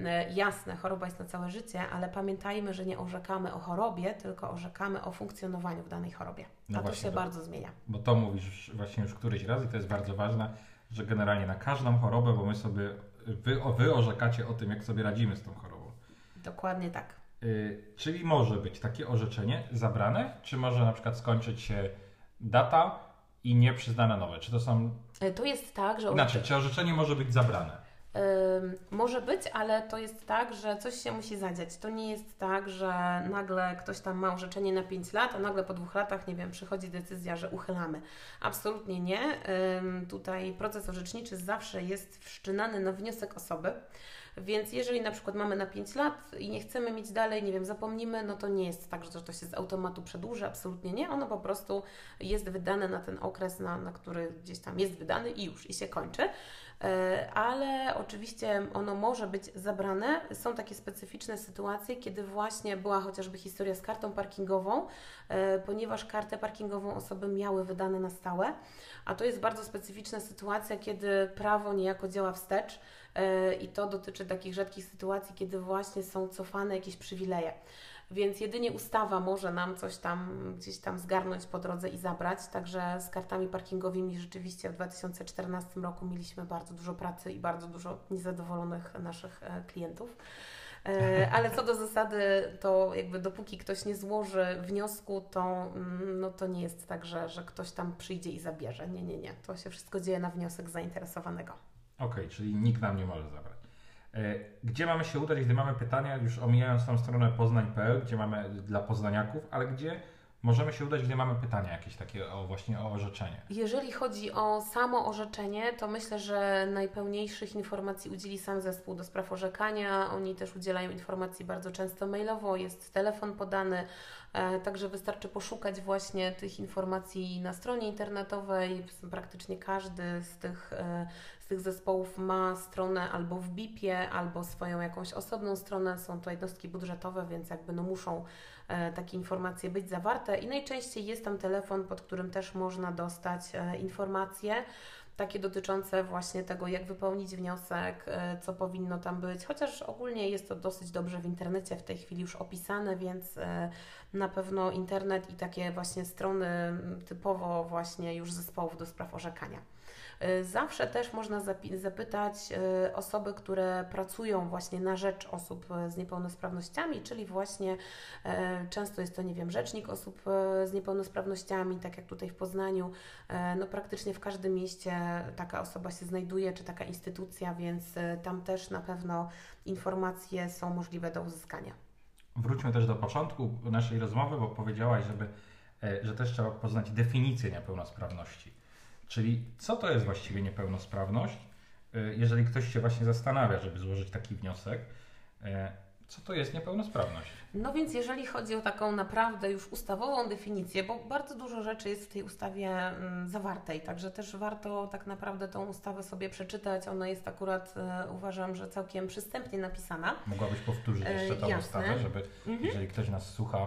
E, jasne, choroba jest na całe życie, ale pamiętajmy, że nie orzekamy o chorobie, tylko orzekamy o funkcjonowaniu w danej chorobie. No A to się to, bardzo zmienia. Bo to mówisz właśnie już któryś raz i to jest bardzo ważne, że generalnie na każdą chorobę, bo my sobie, wy, wy orzekacie o tym, jak sobie radzimy z tą chorobą. Dokładnie tak. Y, czyli może być takie orzeczenie zabrane, czy może na przykład skończyć się data i nie przyznane nowe? Czy to są. Y, to jest tak, że. Inaczej, czy orzeczenie może być zabrane? Może być, ale to jest tak, że coś się musi zadziać. To nie jest tak, że nagle ktoś tam ma orzeczenie na 5 lat, a nagle po dwóch latach, nie wiem, przychodzi decyzja, że uchylamy. Absolutnie nie. tutaj proces orzeczniczy zawsze jest wszczynany na wniosek osoby. Więc jeżeli na przykład mamy na 5 lat i nie chcemy mieć dalej, nie wiem, zapomnimy, no to nie jest tak, że to się z automatu przedłuży, absolutnie nie. Ono po prostu jest wydane na ten okres, na, na który gdzieś tam jest wydany i już, i się kończy. E, ale oczywiście ono może być zabrane. Są takie specyficzne sytuacje, kiedy właśnie była chociażby historia z kartą parkingową, e, ponieważ kartę parkingową osoby miały wydane na stałe, a to jest bardzo specyficzna sytuacja, kiedy prawo niejako działa wstecz i to dotyczy takich rzadkich sytuacji, kiedy właśnie są cofane jakieś przywileje. Więc jedynie ustawa może nam coś tam gdzieś tam zgarnąć po drodze i zabrać. Także z kartami parkingowymi rzeczywiście w 2014 roku mieliśmy bardzo dużo pracy i bardzo dużo niezadowolonych naszych e, klientów. E, ale co do zasady, to jakby dopóki ktoś nie złoży wniosku, to, mm, no to nie jest tak, że, że ktoś tam przyjdzie i zabierze. Nie, nie, nie. To się wszystko dzieje na wniosek zainteresowanego. Okej, okay, czyli nikt nam nie może zabrać. E, gdzie mamy się udać, gdy mamy pytania, już omijając tą stronę poznań.pl, gdzie mamy dla poznaniaków, ale gdzie możemy się udać, gdy mamy pytania jakieś takie o właśnie o orzeczenie. Jeżeli chodzi o samo orzeczenie, to myślę, że najpełniejszych informacji udzieli sam zespół do spraw orzekania. Oni też udzielają informacji bardzo często mailowo, jest telefon podany, e, także wystarczy poszukać właśnie tych informacji na stronie internetowej. Praktycznie każdy z tych, e, z tych zespołów ma stronę albo w BIP-ie, albo swoją jakąś osobną stronę. Są to jednostki budżetowe, więc jakby no muszą takie informacje być zawarte i najczęściej jest tam telefon, pod którym też można dostać e, informacje takie dotyczące właśnie tego, jak wypełnić wniosek, e, co powinno tam być, chociaż ogólnie jest to dosyć dobrze w internecie w tej chwili już opisane, więc na pewno internet i takie właśnie strony typowo właśnie już zespołów do spraw orzekania. Y, zawsze też można zapytać y, osoby, które pracują właśnie na rzecz osób y, z niepełnosprawnościami, czyli właśnie często jest to, nie wiem, rzecznik osób z niepełnosprawnościami, tak jak tutaj w Poznaniu, no praktycznie w każdym mieście taka osoba się znajduje, czy taka instytucja, więc tam też na pewno informacje są możliwe do uzyskania. Wróćmy też do początku naszej rozmowy, bo powiedziałaś, żeby, e, że też trzeba poznać definicję niepełnosprawności. Czyli co to jest właściwie niepełnosprawność? Y, jeżeli ktoś się właśnie zastanawia, żeby złożyć taki wniosek, y, co to jest niepełnosprawność? No więc jeżeli chodzi o taką naprawdę już ustawową definicję, bo bardzo dużo rzeczy jest w tej ustawie mm, zawartej, także też warto tak naprawdę tą ustawę sobie przeczytać. Ona jest akurat, e, uważam, że całkiem przystępnie napisana. Mogłabyś powtórzyć jeszcze tą ustawę, żeby mhm. jeżeli ktoś nas słucha,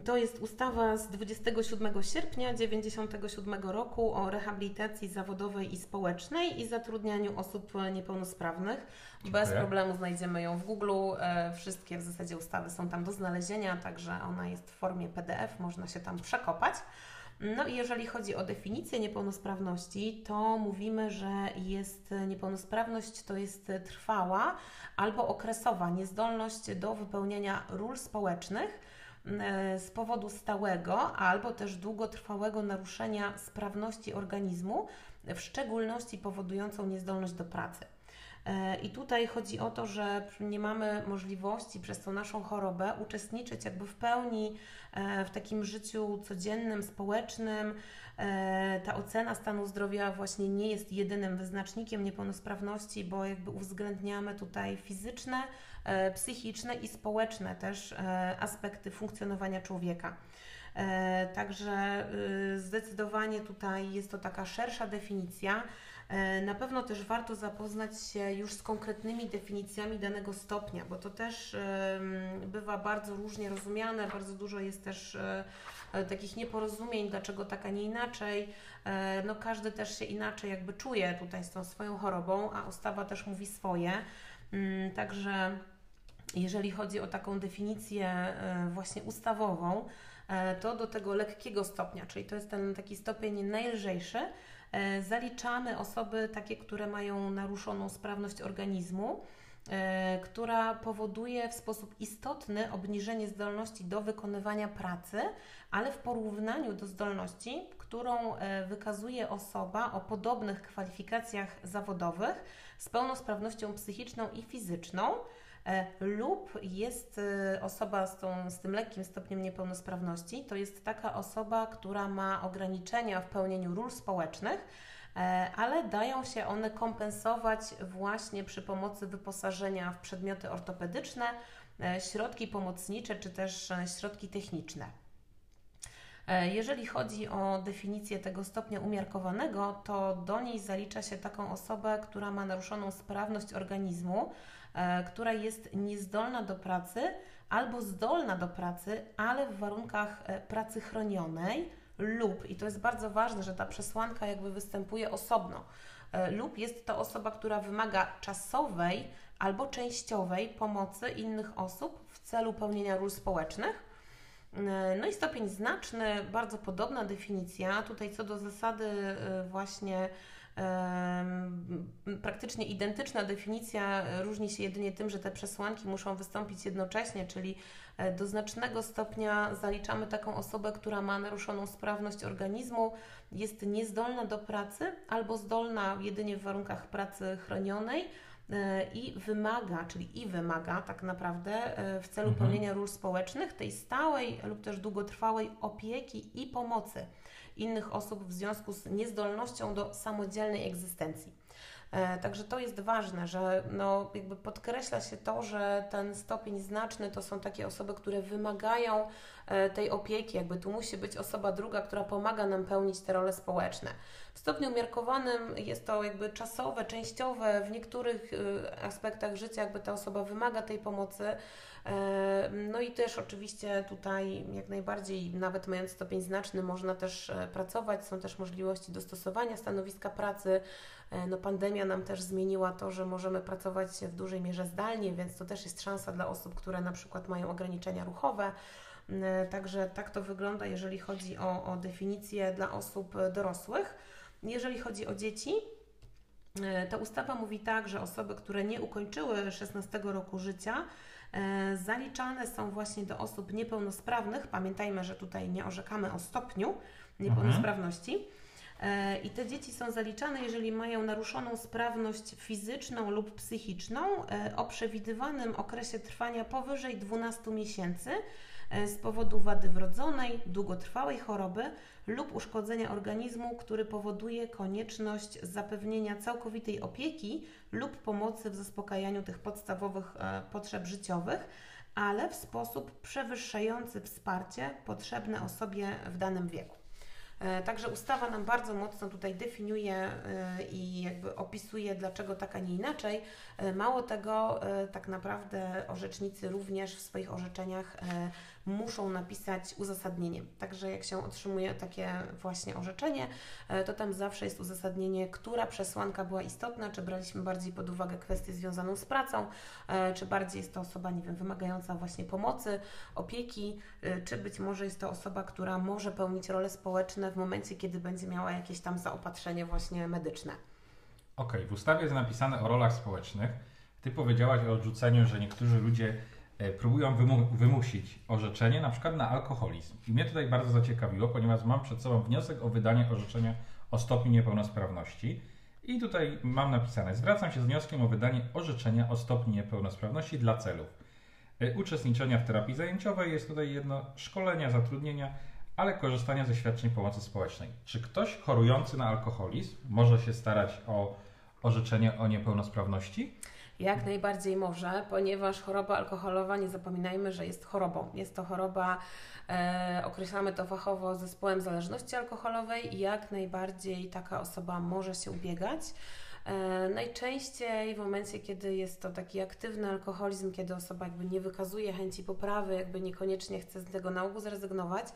to jest ustawa z 27 sierpnia 1997 roku o rehabilitacji zawodowej i społecznej i zatrudnianiu osób niepełnosprawnych. Dziękuję. Bez problemu znajdziemy ją w Google. E, wszystkie w zasadzie ustawy są tam do znalezienia, także ona jest w formie PDF, można się tam przekopać. No i jeżeli chodzi o definicję niepełnosprawności, to mówimy, że jest niepełnosprawność to jest trwała albo okresowa niezdolność do wypełniania ról społecznych z powodu stałego albo też długotrwałego naruszenia sprawności organizmu, w szczególności powodującą niezdolność do pracy. E, I tutaj chodzi o to, że nie mamy możliwości przez tą naszą chorobę uczestniczyć jakby w pełni e, w takim życiu codziennym, społecznym. Ta ocena stanu zdrowia właśnie nie jest jedynym wyznacznikiem niepełnosprawności, bo jakby uwzględniamy tutaj fizyczne, E, psychiczne i społeczne też e, aspekty funkcjonowania człowieka. E, także zdecydowanie tutaj jest to taka szersza definicja. Na pewno też warto zapoznać się już z konkretnymi definicjami danego stopnia, bo to też bywa bardzo różnie rozumiane, bardzo dużo jest też takich nieporozumień, dlaczego tak, a nie inaczej. No każdy też się inaczej jakby czuje tutaj z tą swoją chorobą, a ustawa też mówi swoje. Mm, także jeżeli chodzi o taką definicję e, właśnie ustawową, e, to do tego lekkiego stopnia, czyli to jest ten taki stopień najlżejszy, e, zaliczamy osoby takie, które mają naruszoną sprawność organizmu, która powoduje w sposób istotny obniżenie zdolności do wykonywania pracy, ale w porównaniu do zdolności, którą wykazuje osoba o podobnych kwalifikacjach zawodowych z pełnosprawnością psychiczną i fizyczną lub jest e, osoba z, tą, z tym lekkim stopniem niepełnosprawności, to jest taka osoba, która ma ograniczenia w pełnieniu ról społecznych, e, ale dają się one kompensować właśnie przy pomocy wyposażenia w przedmioty ortopedyczne, środki pomocnicze czy też środki techniczne. Jeżeli chodzi o definicję tego stopnia umiarkowanego, to do niej zalicza się taką osobę, która ma naruszoną sprawność organizmu, E, która jest niezdolna do pracy albo zdolna do pracy, ale w warunkach e, pracy chronionej lub, i to jest bardzo ważne, że ta przesłanka jakby występuje osobno, lub jest to osoba, która wymaga czasowej albo częściowej pomocy innych osób w celu pełnienia ról społecznych. No i stopień znaczny, bardzo podobna definicja. Tutaj co do zasady właśnie praktycznie identyczna definicja, różni się jedynie tym, że te przesłanki muszą wystąpić jednocześnie, czyli e, do znacznego stopnia zaliczamy taką osobę, która ma naruszoną sprawność organizmu, jest niezdolna do pracy albo zdolna jedynie w warunkach pracy chronionej i wymaga, czyli i wymaga tak naprawdę e, w celu mhm. pełnienia ról społecznych tej stałej lub też długotrwałej opieki i pomocy innych osób w związku z niezdolnością do samodzielnej egzystencji. E, także to jest ważne, że no, jakby podkreśla się to, że ten stopień znaczny to są takie osoby, które wymagają e, tej opieki, jakby tu musi być osoba druga, która pomaga nam pełnić te role społeczne. W stopniu umiarkowanym jest to jakby czasowe, częściowe, w niektórych e, aspektach życia jakby ta osoba wymaga tej pomocy, no i też oczywiście tutaj jak najbardziej, nawet mając stopień znaczny, można też pracować. Są też możliwości dostosowania stanowiska pracy. No, pandemia nam też zmieniła to, że możemy pracować w dużej mierze zdalnie, więc to też jest szansa dla osób, które na przykład mają ograniczenia ruchowe. Także tak to wygląda, jeżeli chodzi o, o definicję dla osób dorosłych. Jeżeli chodzi o dzieci, ta ustawa mówi tak, że osoby, które nie ukończyły 16 roku życia, E, zaliczane są właśnie do osób niepełnosprawnych. Pamiętajmy, że tutaj nie orzekamy o stopniu niepełnosprawności. Mhm. I te dzieci są zaliczane, jeżeli mają naruszoną sprawność fizyczną lub psychiczną e, o przewidywanym okresie trwania powyżej 12 miesięcy z powodu wady wrodzonej, długotrwałej choroby lub uszkodzenia organizmu, który powoduje konieczność zapewnienia całkowitej opieki lub pomocy w zaspokajaniu tych podstawowych e, potrzeb życiowych, ale w sposób przewyższający wsparcie potrzebne osobie w danym wieku. E, także ustawa nam bardzo mocno tutaj definiuje e, i jakby opisuje, dlaczego tak, a nie inaczej. Mało tego, tak naprawdę orzecznicy również w swoich orzeczeniach muszą napisać uzasadnienie. Także jak się otrzymuje takie właśnie orzeczenie, e, to tam zawsze jest uzasadnienie, która przesłanka była istotna, czy braliśmy bardziej pod uwagę kwestię związaną z pracą, e, czy bardziej jest to osoba, nie wiem, wymagająca właśnie pomocy, opieki, e, czy być może jest to osoba, która może pełnić role społeczne w momencie, kiedy będzie miała jakieś tam zaopatrzenie właśnie medyczne. Okej, okay, w ustawie jest napisane o rolach społecznych. Ty powiedziałaś o odrzuceniu, że niektórzy ludzie próbują wymu wymusić orzeczenie na przykład na alkoholizm. I mnie tutaj bardzo zaciekawiło, ponieważ mam przed sobą wniosek o wydanie orzeczenia o stopniu niepełnosprawności. I tutaj mam napisane: Zwracam się z wnioskiem o wydanie orzeczenia o stopniu niepełnosprawności dla celów e, uczestniczenia w terapii zajęciowej. Jest tutaj jedno szkolenia, zatrudnienia, ale korzystania ze świadczeń pomocy społecznej. Czy ktoś chorujący na alkoholizm może się starać o orzeczenie o niepełnosprawności? Jak najbardziej może, ponieważ choroba alkoholowa, nie zapominajmy, że jest chorobą. Jest to choroba, e, określamy to fachowo zespołem zależności alkoholowej i jak najbardziej taka osoba może się ubiegać. E, najczęściej w momencie, kiedy jest to taki aktywny alkoholizm, kiedy osoba jakby nie wykazuje chęci poprawy, jakby niekoniecznie chce z tego na ogół zrezygnować,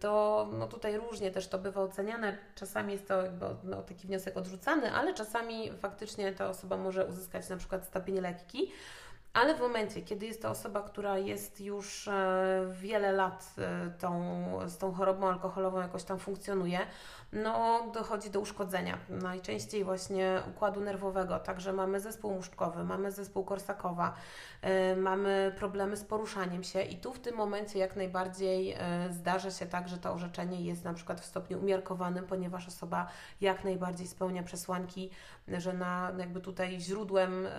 to no tutaj różnie też to bywa oceniane. Czasami jest to jakby no, taki wniosek odrzucany, ale czasami faktycznie ta osoba może uzyskać na przykład stopień lekki. Ale w momencie, kiedy jest to osoba, która jest już e, wiele lat e, tą, z tą chorobą alkoholową jakoś tam funkcjonuje, no dochodzi do uszkodzenia. Najczęściej właśnie układu nerwowego, także mamy zespół muszczkowy, mamy zespół Korsakowa, yy, mamy problemy z poruszaniem się i tu w tym momencie jak najbardziej zdarza się tak, że to orzeczenie jest na przykład w stopniu umiarkowanym, ponieważ osoba jak najbardziej spełnia przesłanki, że na jakby tutaj źródłem yy,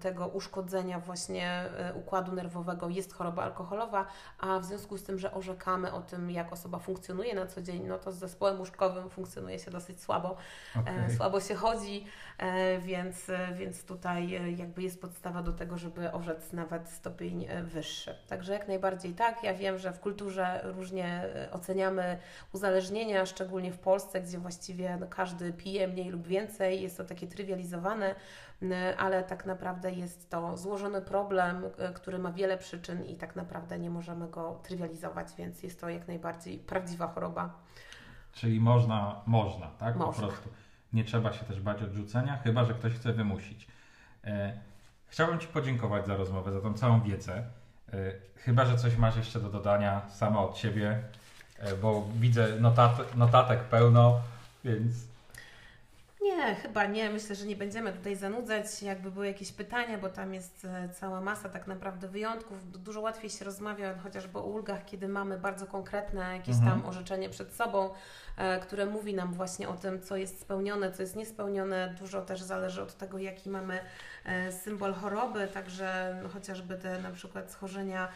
tego uszkodzenia właśnie układu nerwowego jest choroba alkoholowa, a w związku z tym, że orzekamy o tym, jak osoba funkcjonuje na co dzień, no to z zespołem muszczkowym funkcjonuje się dosyć słabo, e, okay. słabo się chodzi, e, więc, więc tutaj e, jakby jest podstawa do tego, żeby orzec nawet stopień wyższy. Także jak najbardziej tak. Ja wiem, że w kulturze różnie oceniamy uzależnienia, szczególnie w Polsce, gdzie właściwie no, każdy pije mniej lub więcej, jest to takie trywializowane, ale tak naprawdę jest to złożony problem, który ma wiele przyczyn i tak naprawdę nie możemy go trywializować, więc jest to jak najbardziej prawdziwa choroba. Czyli można, można, tak? Można. Po prostu. nie trzeba się też bać odrzucenia, chyba że ktoś chce wymusić. E, chciałbym Ci podziękować za rozmowę, za tą całą wiedzę. E, chyba, że coś masz jeszcze do dodania sama od siebie, e, bo widzę notat notatek pełno, więc Nie, chyba nie. Myślę, że nie będziemy tutaj zanudzać. Jakby były jakieś pytania, bo tam jest e, cała masa tak naprawdę wyjątków. Du- Dużo łatwiej się rozmawia chociażby o ulgach, kiedy mamy bardzo konkretne jakieś Mhm. tam orzeczenie przed sobą, e, które mówi nam właśnie o tym, co jest spełnione, co jest niespełnione. Dużo też zależy od tego, jaki mamy e, symbol choroby, także no, chociażby te na przykład schorzenia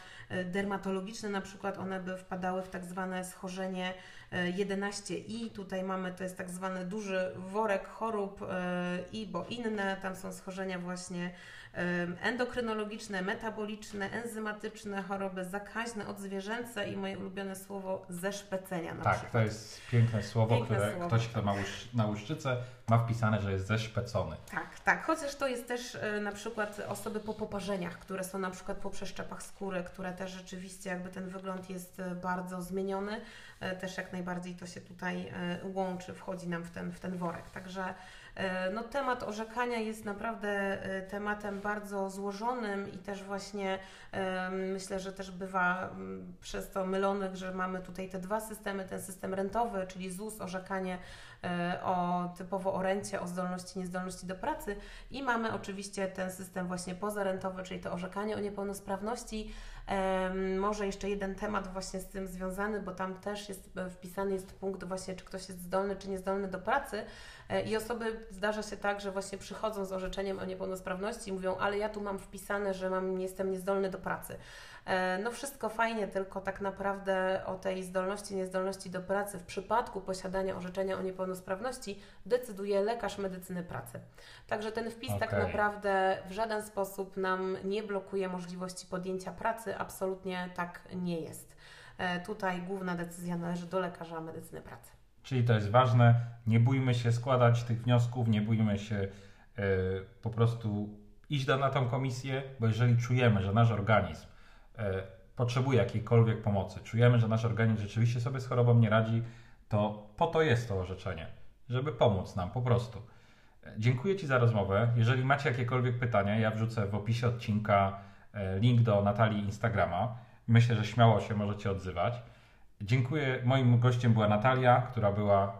dermatologiczne, na przykład one by wpadały w tak zwane schorzenie 11i. Tutaj mamy, to jest tak zwany duży worek chorób e, i, bo inne, tam są schorzenia właśnie e, endokrynologiczne, metaboliczne, enzymatyczne, choroby zakaźne, odzwierzęce i moje ulubione słowo zeszpecenia na tak, przykład. to jest piękne słowo, Piękne które słowo. ktoś, kto ma łusz, na łuszczycę, ma wpisane, że jest zeszpecony. Tak, tak. Chociaż to jest też e, na przykład osoby po poparzeniach, które są na przykład po przeszczepach skóry, które też rzeczywiście jakby ten wygląd jest bardzo zmieniony. E, Też jak najbardziej to się tutaj e, łączy, wchodzi nam w ten, w ten worek. Także e, no, temat orzekania jest naprawdę tematem bardzo złożonym i też właśnie myślę, że też bywa przez to mylonych, że mamy tutaj te dwa systemy, ten system rentowy, czyli ZUS, orzekanie o typowo o rencie, o zdolności, niezdolności do pracy i mamy oczywiście ten system właśnie pozarentowy, czyli to orzekanie o niepełnosprawności. Może jeszcze jeden temat właśnie z tym związany, bo tam też jest e, wpisany jest punkt właśnie, czy ktoś jest zdolny, czy niezdolny do pracy E, i osoby, zdarza się tak, że właśnie przychodzą z orzeczeniem o niepełnosprawności i mówią, ale ja tu mam wpisane, że mam, jestem niezdolny do pracy. E, No wszystko fajnie, tylko tak naprawdę o tej zdolności, niezdolności do pracy w przypadku posiadania orzeczenia o niepełnosprawności decyduje lekarz medycyny pracy. Także ten wpis tak Okej. naprawdę w żaden sposób nam nie blokuje możliwości podjęcia pracy, absolutnie tak nie jest. E, Tutaj główna decyzja należy do lekarza medycyny pracy. Czyli to jest ważne. Nie bójmy się składać tych wniosków, nie bójmy się e, po prostu iść na tą komisję, bo jeżeli czujemy, że nasz organizm potrzebuje jakiejkolwiek pomocy, czujemy, że nasz organizm rzeczywiście sobie z chorobą nie radzi, to po to jest to orzeczenie, żeby pomóc nam po prostu. E, Dziękuję Ci za rozmowę. Jeżeli macie jakiekolwiek pytania, ja wrzucę w opisie odcinka e, link do Natalii Instagrama. Myślę, że śmiało się możecie odzywać. Dziękuję. Moim gościem była Natalia, która była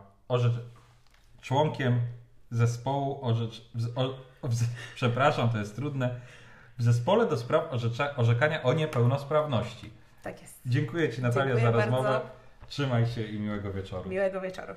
członkiem zespołu orzecz... o... przepraszam, to jest trudne, w zespole do spraw orzekania o niepełnosprawności. Tak jest. Dziękuję Ci Natalia Dziękuję za rozmowę. bardzo. Trzymaj się i miłego wieczoru. Miłego wieczoru.